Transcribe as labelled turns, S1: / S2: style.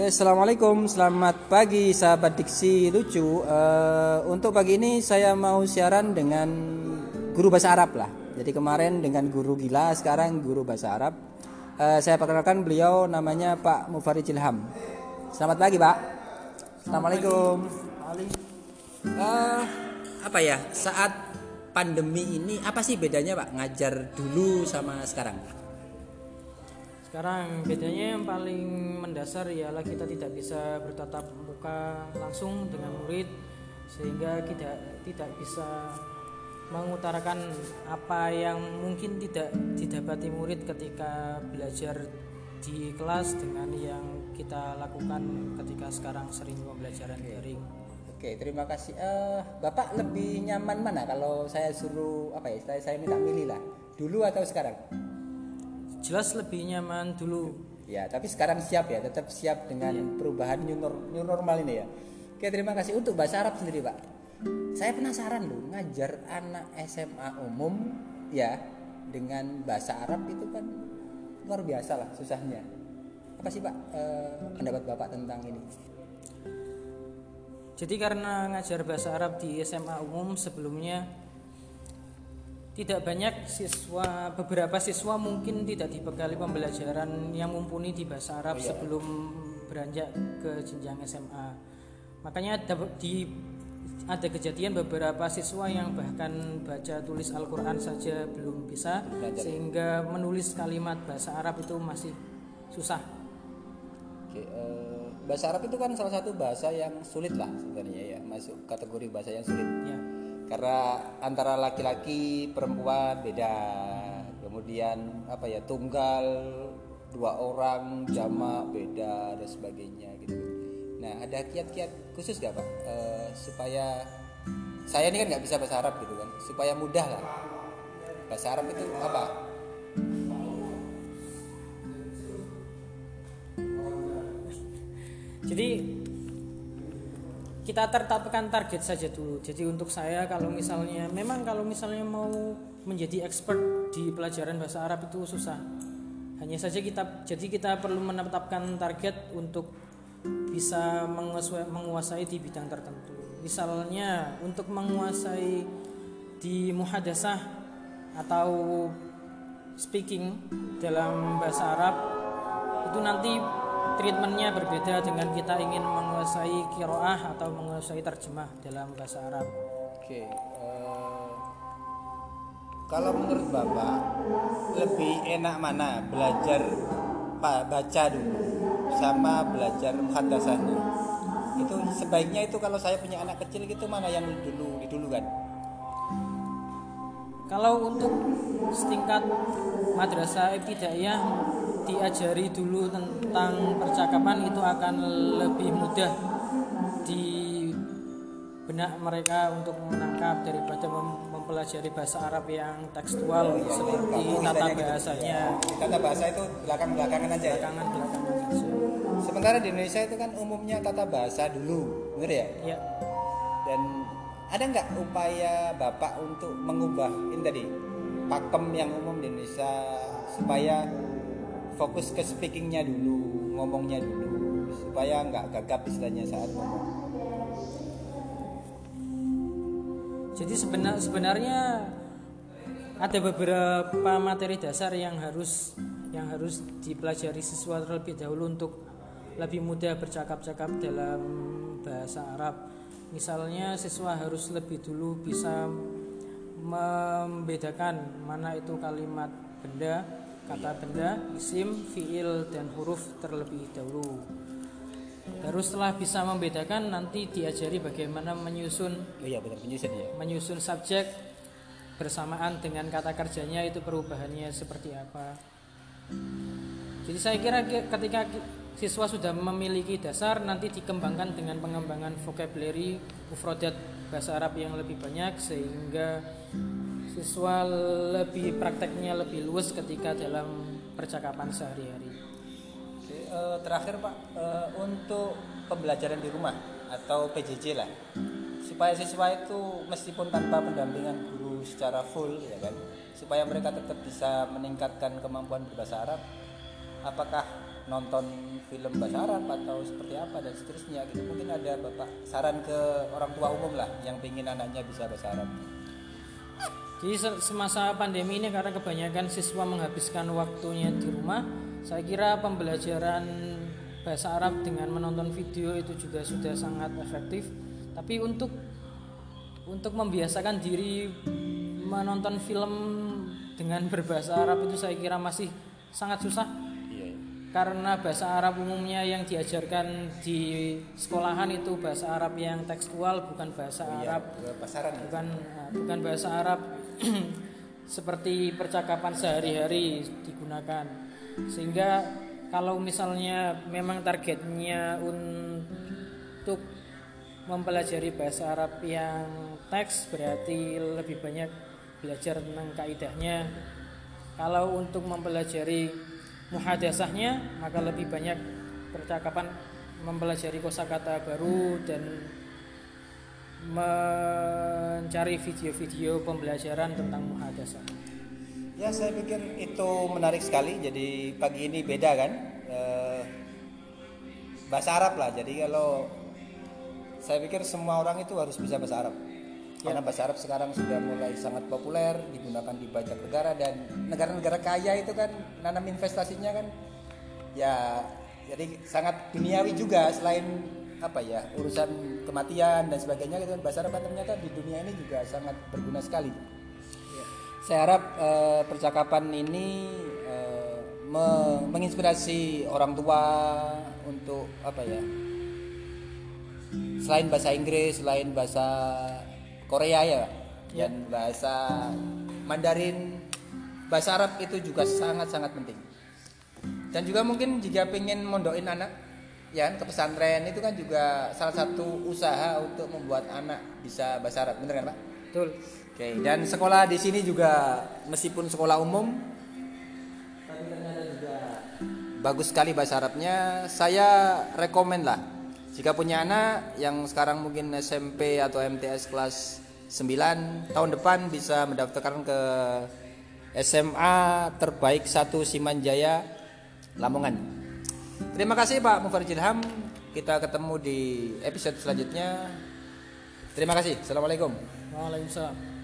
S1: Assalamualaikum, selamat pagi sahabat diksi lucu. Eh, untuk pagi ini saya mau siaran dengan guru bahasa Arab lah. Jadi kemarin dengan guru gila, sekarang guru bahasa Arab. Eh, saya perkenalkan beliau namanya Pak Mufarid Ilham. Selamat pagi Pak. Assalamualaikum. Eh, apa ya saat pandemi ini apa sih bedanya Pak ngajar dulu sama sekarang?
S2: Sekarang bedanya yang paling mendasar ialah kita tidak bisa bertatap muka langsung dengan murid sehingga tidak tidak bisa mengutarakan apa yang mungkin tidak didapati murid ketika belajar di kelas dengan yang kita lakukan ketika sekarang sering pembelajaran daring.
S1: Oke, terima kasih. Eh, Bapak lebih nyaman mana kalau saya suruh apa ya? Saya, saya minta milih lah. Dulu atau sekarang?
S2: Jelas lebih nyaman dulu.
S1: Ya, tapi sekarang siap ya, tetap siap dengan perubahan new, nor- new normal ini ya. Oke, terima kasih untuk bahasa Arab sendiri, Pak. Saya penasaran loh, ngajar anak SMA umum ya dengan bahasa Arab itu kan luar biasa lah susahnya. Apa sih, Pak, eh, pendapat Bapak tentang ini?
S2: Jadi karena ngajar bahasa Arab di SMA umum sebelumnya tidak banyak siswa beberapa siswa mungkin tidak dibekali pembelajaran yang mumpuni di bahasa Arab sebelum beranjak ke jenjang SMA. Makanya ada di ada kejadian beberapa siswa yang bahkan baca tulis Al-Qur'an saja belum bisa sehingga menulis kalimat bahasa Arab itu masih susah.
S1: Oke, eh, bahasa Arab itu kan salah satu bahasa yang sulit lah sebenarnya ya, masuk kategori bahasa yang sulit.
S2: Ya.
S1: Karena antara laki-laki perempuan beda. Kemudian apa ya tunggal dua orang jamak beda dan sebagainya gitu. Nah ada kiat-kiat khusus gak pak? Eh, supaya saya ini kan nggak bisa bahasa Arab gitu kan? Supaya mudah lah. Bahasa Arab itu apa?
S2: Jadi kita tetapkan target saja dulu. Jadi untuk saya kalau misalnya memang kalau misalnya mau menjadi expert di pelajaran bahasa Arab itu susah. Hanya saja kita jadi kita perlu menetapkan target untuk bisa menguasai, menguasai di bidang tertentu. Misalnya untuk menguasai di muhadasah atau speaking dalam bahasa Arab itu nanti treatmentnya berbeda dengan kita ingin menguasai kiroah atau menguasai terjemah dalam bahasa Arab.
S1: Oke, eh, kalau menurut Bapak lebih enak mana belajar pak baca dulu sama belajar muhadasahnya? Itu sebaiknya itu kalau saya punya anak kecil gitu mana yang dulu dulu kan?
S2: Kalau untuk setingkat madrasah ibtidaiyah diajari dulu tentang percakapan itu akan lebih mudah di benak mereka untuk menangkap daripada mem- mempelajari bahasa Arab yang tekstual seperti tata bahasanya
S1: Tata bahasa itu belakang-belakangan aja ya.
S2: belakangan-belakangan saja.
S1: Sementara di Indonesia itu kan umumnya tata bahasa dulu, bener ya?
S2: Ya,
S1: Dan ada nggak upaya Bapak untuk mengubah ini tadi pakem yang umum di Indonesia supaya fokus ke speakingnya dulu, ngomongnya dulu, supaya nggak gagap istilahnya saat ngomong.
S2: Jadi sebenar, sebenarnya ada beberapa materi dasar yang harus yang harus dipelajari siswa terlebih dahulu untuk lebih mudah bercakap-cakap dalam bahasa Arab. Misalnya siswa harus lebih dulu bisa membedakan mana itu kalimat benda, kata benda, isim, fiil dan huruf terlebih dahulu. Baru setelah bisa membedakan nanti diajari bagaimana menyusun
S1: Oh iya benar penyusun ya.
S2: menyusun subjek bersamaan dengan kata kerjanya itu perubahannya seperti apa. Jadi saya kira ki- ketika siswa sudah memiliki dasar nanti dikembangkan dengan pengembangan vocabulary mufradat bahasa Arab yang lebih banyak sehingga siswa lebih prakteknya lebih luas ketika dalam percakapan sehari-hari.
S1: Eh, terakhir Pak eh, untuk pembelajaran di rumah atau PJJ lah, supaya siswa itu meskipun tanpa pendampingan guru secara full ya kan, supaya mereka tetap bisa meningkatkan kemampuan berbahasa Arab. Apakah nonton film bahasa Arab atau seperti apa dan seterusnya gitu mungkin ada bapak saran ke orang tua umum lah yang ingin anaknya bisa bahasa Arab
S2: Jadi se- semasa pandemi ini karena kebanyakan siswa menghabiskan waktunya di rumah, saya kira pembelajaran bahasa Arab dengan menonton video itu juga sudah sangat efektif. Tapi untuk untuk membiasakan diri menonton film dengan berbahasa Arab itu saya kira masih sangat susah karena bahasa Arab umumnya yang diajarkan di sekolahan itu bahasa Arab yang tekstual bukan bahasa Arab.
S1: pasaran ya?
S2: Bukan uh, bukan bahasa Arab. Seperti percakapan sehari-hari digunakan. Sehingga kalau misalnya memang targetnya untuk mempelajari bahasa Arab yang teks berarti lebih banyak belajar tentang kaidahnya. Kalau untuk mempelajari muhadasahnya maka lebih banyak percakapan mempelajari kosakata baru dan mencari video-video pembelajaran tentang muhadasah.
S1: Ya saya pikir itu menarik sekali. Jadi pagi ini beda kan, Eh, bahasa Arab lah. Jadi kalau saya pikir semua orang itu harus bisa bahasa Arab. Karena bahasa Arab sekarang sudah mulai sangat populer, digunakan di banyak negara dan negara-negara kaya itu kan nanam investasinya kan, ya jadi sangat duniawi juga selain apa ya urusan kematian dan sebagainya gitu kan bahasa Arab kan ternyata di dunia ini juga sangat berguna sekali. Saya harap eh, percakapan ini eh, me- menginspirasi orang tua untuk apa ya? Selain bahasa Inggris, selain bahasa Korea ya, dan bahasa Mandarin, bahasa Arab itu juga sangat-sangat penting. Dan juga mungkin jika pengen mondokin anak ya kan, ke pesantren itu kan juga salah satu usaha untuk membuat anak bisa bahasa Arab, bener kan Pak?
S2: Betul.
S1: Oke, dan sekolah di sini juga meskipun sekolah umum tapi ternyata juga bagus sekali bahasa Arabnya. Saya rekomen lah jika punya anak yang sekarang mungkin SMP atau MTS kelas 9 tahun depan bisa mendaftarkan ke SMA terbaik satu Simanjaya Lamongan. Terima kasih Pak Mufarjil Ham. Kita ketemu di episode selanjutnya. Terima kasih. Assalamualaikum.
S2: Waalaikumsalam.